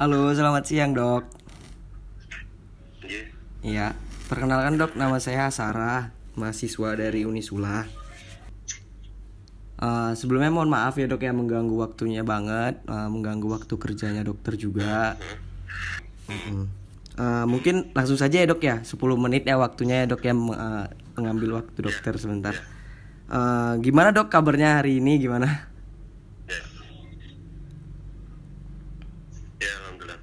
Halo, selamat siang dok. Iya, Iya, perkenalkan dok, nama saya Sarah, mahasiswa dari Unisula. Eh, sebelumnya mohon maaf ya dok ya mengganggu waktunya banget, eh, mengganggu waktu kerjanya dokter juga. Eh, mungkin langsung saja ya dok ya, 10 menit ya waktunya ya dok ya eh, mengambil waktu dokter sebentar. Eh, gimana dok kabarnya hari ini gimana? ya. Ya, alhamdulillah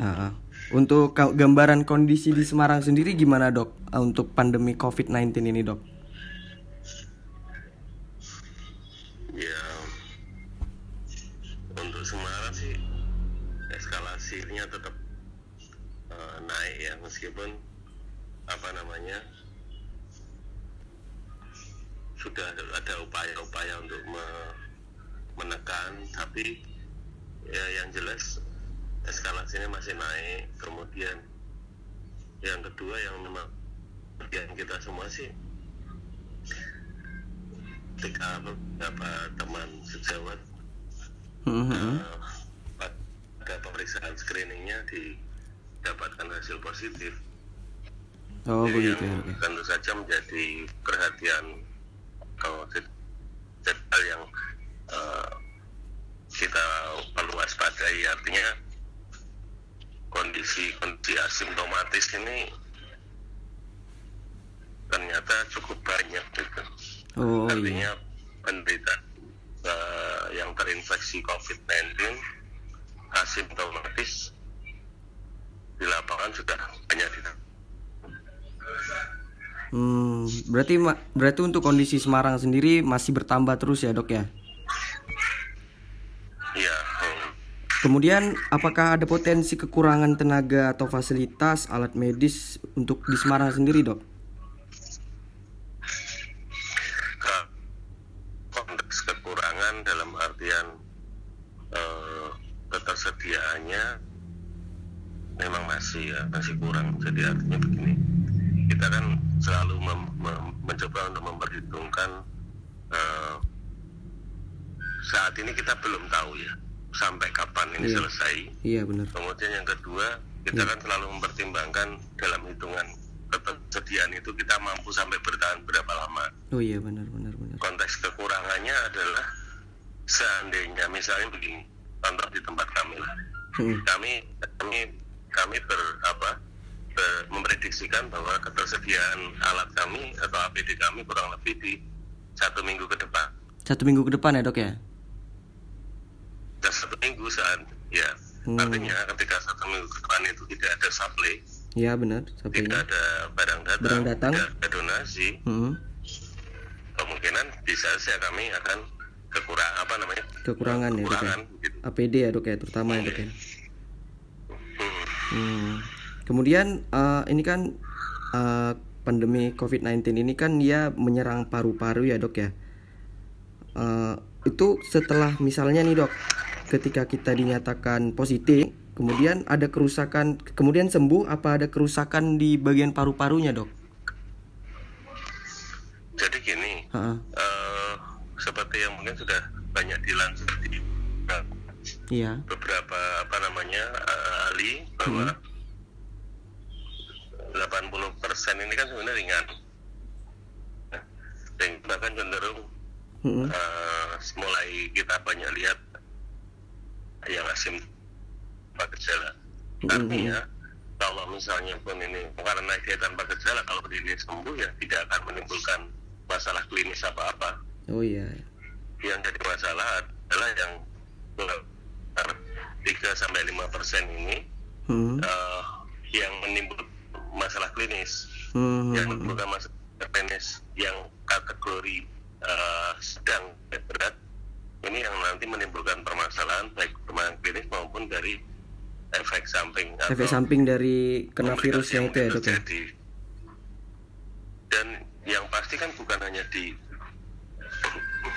Heeh. Untuk gambaran kondisi di Semarang sendiri gimana dok Eh, untuk pandemi COVID-19 ini dok? Ya, untuk Semarang sih eskalasinya tetap eh, naik ya meskipun apa namanya sudah ada upaya-upaya untuk me- menekan tapi ya yang jelas eskalasinya masih naik kemudian yang kedua yang memang bagian kita semua sih ketika beberapa teman sejawat Mhm. eh, pada pemeriksaan screeningnya didapatkan hasil positif Oh Jadi begitu ya yang ya. tentu saja menjadi perhatian kalau hal yang eh, kita perlu waspadai artinya kondisi kondisi asimptomatis ini ternyata cukup banyak gitu Oh iya. artinya penderita eh, yang terinfeksi COVID-19 asimptomatis di lapangan sudah banyak ditemukan. Hmm, berarti berarti untuk kondisi Semarang sendiri masih bertambah terus ya dok. Ya, Kemudian apakah ada potensi kekurangan tenaga atau fasilitas alat medis untuk di Semarang sendiri dok? Konteks kekurangan dalam artian eh, ketersediaannya memang masih ya masih kurang. Jadi artinya begini, kita kan selalu mem- mem- mencoba untuk memperhitungkan eh, saat ini kita belum tahu ya sampai kapan ini Iya. selesai. Iya benar. Kemudian yang kedua, kita kan selalu mempertimbangkan dalam hitungan ketersediaan itu kita mampu sampai bertahan berapa lama. Oh iya benar benar benar. Konteks kekurangannya adalah seandainya misalnya begini, contoh di tempat kami lah. Hmm. Kami kami kami ber apa ber- memprediksikan bahwa ketersediaan alat kami atau APD kami kurang lebih di satu minggu ke depan. Satu minggu ke depan ya dok ya. Dan satu minggu saat ya Hmm. artinya ketika satu minggu ke depan itu tidak ada supply Iya benar. tidak Sampainya. ada barang datang, Barang datang. tidak ada donasi, Hmm. kemungkinan bisa saja kami akan kekurang apa namanya Kekurangan ya dok ya. kekurangan gitu. APD ya dok ya terutama ya dok ya. Hmm. Hmm. Kemudian eh, ini kan eh, pandemi COVID-19 ini kan dia menyerang paru-paru ya dok ya. Eh, itu setelah misalnya nih dok, ketika kita dinyatakan positif, kemudian ada kerusakan, kemudian sembuh, apa ada kerusakan di bagian paru-parunya dok? Jadi gini, eh, seperti yang mungkin sudah banyak dilansir di Iya. beberapa apa namanya eh, ahli bahwa 80% ini kan sebenarnya ringan. Dan bahkan cenderung Mm-mm. eh, mulai kita banyak lihat yang asim tanpa gejala. Artinya kalau misalnya pun ini karena dia tanpa gejala, kalau ini sembuh ya tidak akan menimbulkan masalah klinis apa-apa. Oh iya. Yang jadi masalah adalah yang 3 sampai 5 persen ini Hmm. eh, yang menimbulkan masalah klinis, Hmm. yang menimbulkan masalah klinis yang kategori eh, sedang dan berat ini yang nanti menimbulkan permasalahan baik permasalahan klinis maupun dari efek samping Efek samping dari kena virusnya yang itu ya dok ya. terjadi. Dan yang pasti kan bukan hanya di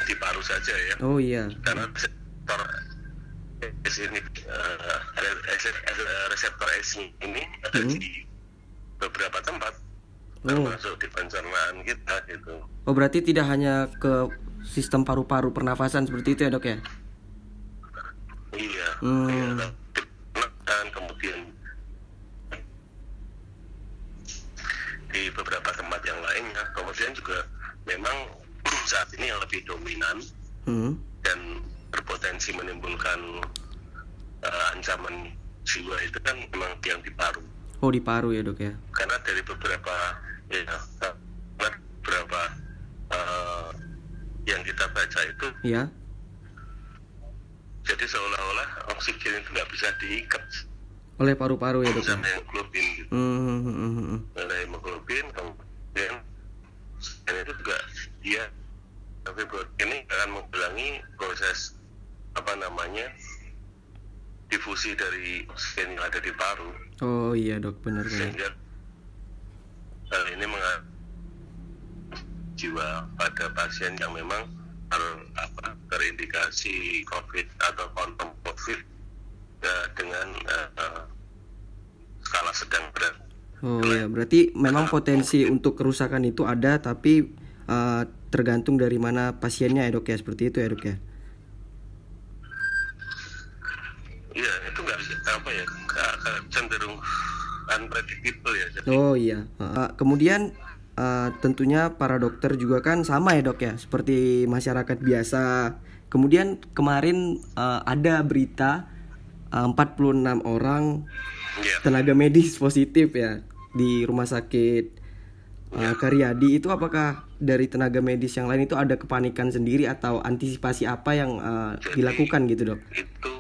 di paru saja ya, Oh iya. karena reseptor S ini eh, reseptor, S ini ada Hmm. di beberapa tempat, Oh. termasuk di pencernaan kita gitu. Oh berarti tidak hanya ke sistem paru-paru pernafasan seperti itu ya dok ya? Iya. Hmm. iya. Nah, kemudian di beberapa tempat yang lainnya kemudian juga memang saat ini yang lebih dominan hmm. dan berpotensi menimbulkan uh, ancaman jiwa itu kan memang yang di paru oh di paru ya dok ya karena dari beberapa ya karena beberapa uh, yang kita baca itu ya jadi seolah-olah oksigen itu nggak bisa diikat. Oleh paru-paru ya dok sama hemoglobin gitu. Hmm, hmm, hmm, hmm, oleh hemoglobin kemudian dan itu juga dia tapi buat ini akan menghalangi proses apa namanya difusi dari oksigen yang ada di paru. Oh iya dok. Benar benar. Sehingga hal ini mengalami jiwa pada pasien yang memang ter, apa, terindikasi COVID atau kontak COVID ya, dengan eh, skala sedang berat. Oh ya, berarti memang potensi untuk kerusakan itu ada, tapi eh, tergantung dari mana pasiennya ya dok ya, seperti itu ya dok ya. Iya itu nggak apa ya nggak cenderung unpredictable ya. Jadi Oh iya. Eh, kemudian eh, tentunya para dokter juga kan sama ya dok ya, seperti masyarakat biasa. Kemudian kemarin eh, ada berita eh, 46 orang ya tenaga medis positif ya di rumah sakit uh, Karyadi itu apakah dari tenaga medis yang lain itu ada kepanikan sendiri atau antisipasi apa yang uh, Jadi- dilakukan gitu dok? itu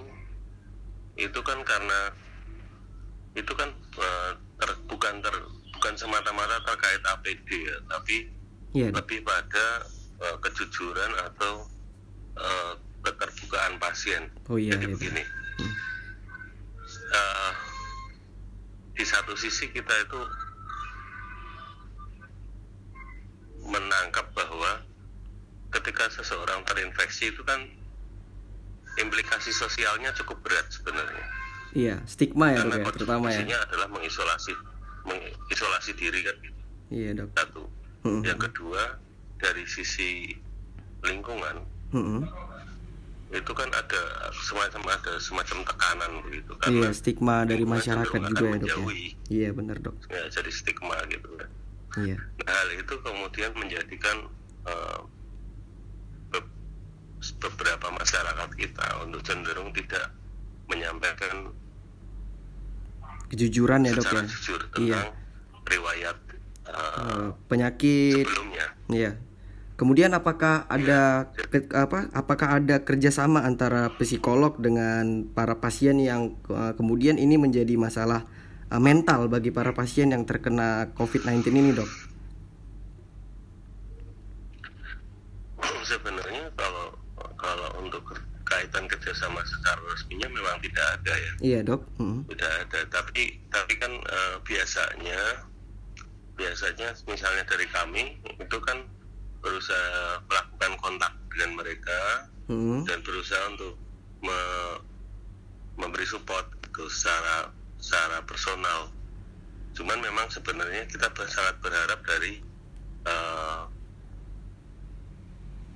itu kan karena itu kan eh, ter- bukan ter, semata-mata terkait APD ya, tapi dok. lebih pada eh, kejujuran atau eh, keterbukaan pasien. Oh iya, Jadi iya. begini, eh, di satu sisi kita itu menangkap bahwa ketika seseorang terinfeksi itu kan implikasi sosialnya cukup berat sebenarnya. Iya stigma ya dok Karena ya terutama ya. adalah mengisolasi mengisolasi diri kan gitu. Iya dok. satu. Mm-mm. Yang kedua dari sisi lingkungan Mm-mm. itu kan ada semacam ada semacam tekanan begitu Iya karena stigma dari masyarakat juga ya dok ya. menjauhi. Iya benar dok. ya, jadi stigma gitu kan. Iya. Nah, hal itu kemudian menjadikan be- beberapa masyarakat kita untuk cenderung tidak menyampaikan Kejujuran ya dok ya. jujur Iya. riwayat Eh, penyakit sebelumnya. Iya. Kemudian apakah ada ke- apa? Apakah ada kerjasama antara psikolog dengan para pasien yang uh, kemudian ini menjadi masalah uh, mental bagi para pasien yang terkena COVID-19 ini, dok? Sebenarnya kalau kalau untuk kaitan kerjasama secara resminya memang tidak ada ya, Iya, dok. Mm. tidak ada. Tapi tapi kan eh, biasanya biasanya misalnya dari kami itu kan berusaha melakukan kontak dengan mereka Mm. dan berusaha untuk me- memberi support ke secara secara personal. Cuman memang sebenarnya kita sangat berharap dari eh,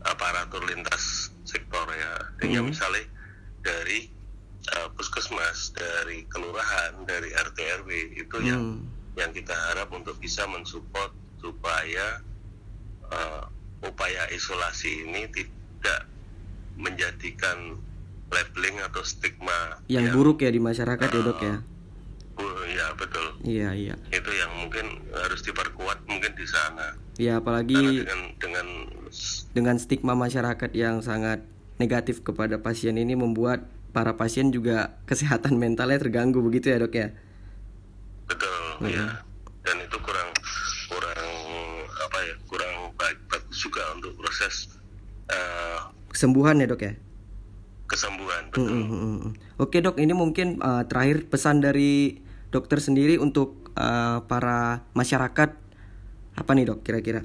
aparatur lintas sektor ya. Artinya Hmm. misalnya dari eh, puskesmas, dari kelurahan, dari RT RW itu yang Hmm. yang kita harap untuk bisa mensupport supaya eh, upaya isolasi ini tidak menjadikan labeling atau stigma Yang buruk ya di masyarakat ya, dok ya. bu- ya betul Iya, iya. itu yang mungkin harus diperkuat mungkin di sana Ya karena apalagi dengan dengan dengan stigma masyarakat yang sangat negatif kepada pasien ini membuat para pasien juga kesehatan mentalnya terganggu begitu ya, dok ya. betul ya dan itu kurang kurang apa ya kurang baik bagus juga untuk proses eh, Kesembuhan ya, dok ya. kesembuhan betul mm, mm, mm. Oke dok, ini mungkin uh, terakhir pesan dari dokter sendiri untuk uh, para masyarakat apa nih dok kira-kira?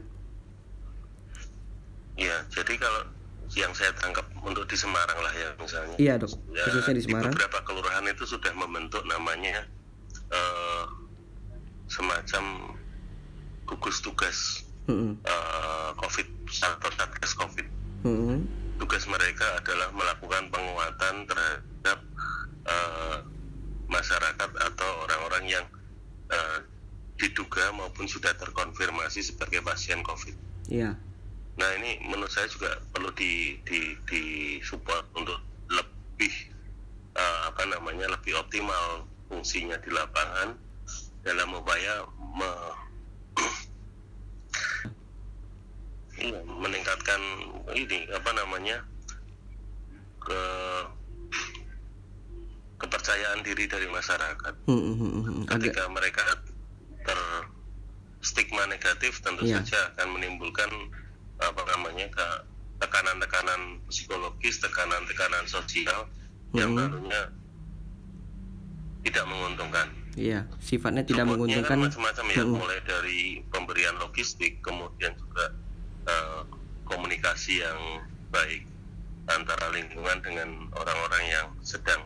Jadi kalau yang saya tangkap untuk di Semarang lah ya misalnya Iya dok, Ya, khususnya di Semarang. beberapa kelurahan itu sudah membentuk namanya eh, semacam gugus tugas Mm, eh, COVID atau satgas COVID. mm, mm. Tugas mereka adalah melakukan penguatan terhadap eh, masyarakat atau orang-orang yang uh, diduga maupun sudah terkonfirmasi sebagai pasien COVID. Iya. Nah ini menurut saya juga perlu di di, di support untuk lebih uh, apa namanya lebih optimal fungsinya di lapangan dalam upaya me, meningkatkan ini apa namanya ke kepercayaan diri dari masyarakat. Hmm, hmm, hmm, hmm. Ketika mereka ter stigma negatif tentu Iya. saja akan menimbulkan apa namanya ke tekanan-tekanan psikologis, tekanan-tekanan sosial yang Mhm. tentunya tidak menguntungkan. Iya, sifatnya tidak Supportnya menguntungkan. kan macam-macam ya, Mm-mm. mulai dari pemberian logistik, kemudian juga eh, komunikasi yang baik antara lingkungan dengan orang-orang yang sedang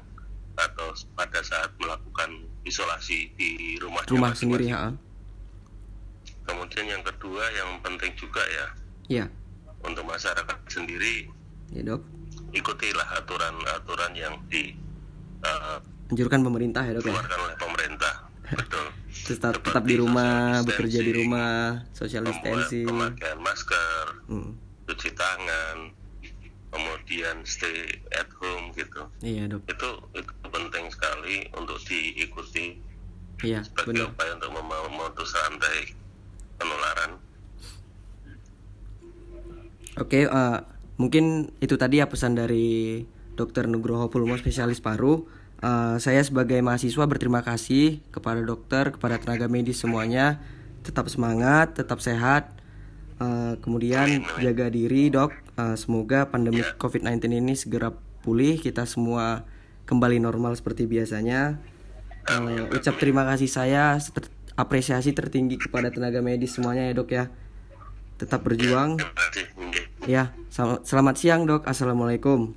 atau pada saat melakukan isolasi di rumah Rumah sendiri, ha. Kemudian yang kedua yang penting juga ya Iya. untuk masyarakat sendiri Ya, Dok. ikutilah aturan-aturan yang di eh, Anjurkan pemerintah ya, Dok ya. oleh pemerintah. Betul. Tetap tetap di rumah, bekerja di rumah, social distancing. pemakaian masker, Hmm. cuci tangan, kemudian stay at home gitu. Iya, Dok. Itu itu penting sekali untuk diikuti Iya, sebagai benar. upaya untuk mem- memutus rantai penularan. Oke, eh, mungkin itu tadi ya pesan dari Dokter Nugroho Pulmo spesialis paru. Eh, saya sebagai mahasiswa berterima kasih kepada dokter, kepada tenaga medis semuanya. Tetap semangat, tetap sehat. Eh, kemudian jaga diri, dok. Eh, semoga pandemi COVID-19 ini segera pulih. Kita semua kembali normal seperti biasanya. Eh, ucap terima kasih saya, ter- apresiasi tertinggi kepada tenaga medis semuanya ya dok ya. Tetap berjuang. Ya, sel- selamat siang dok. Assalamualaikum.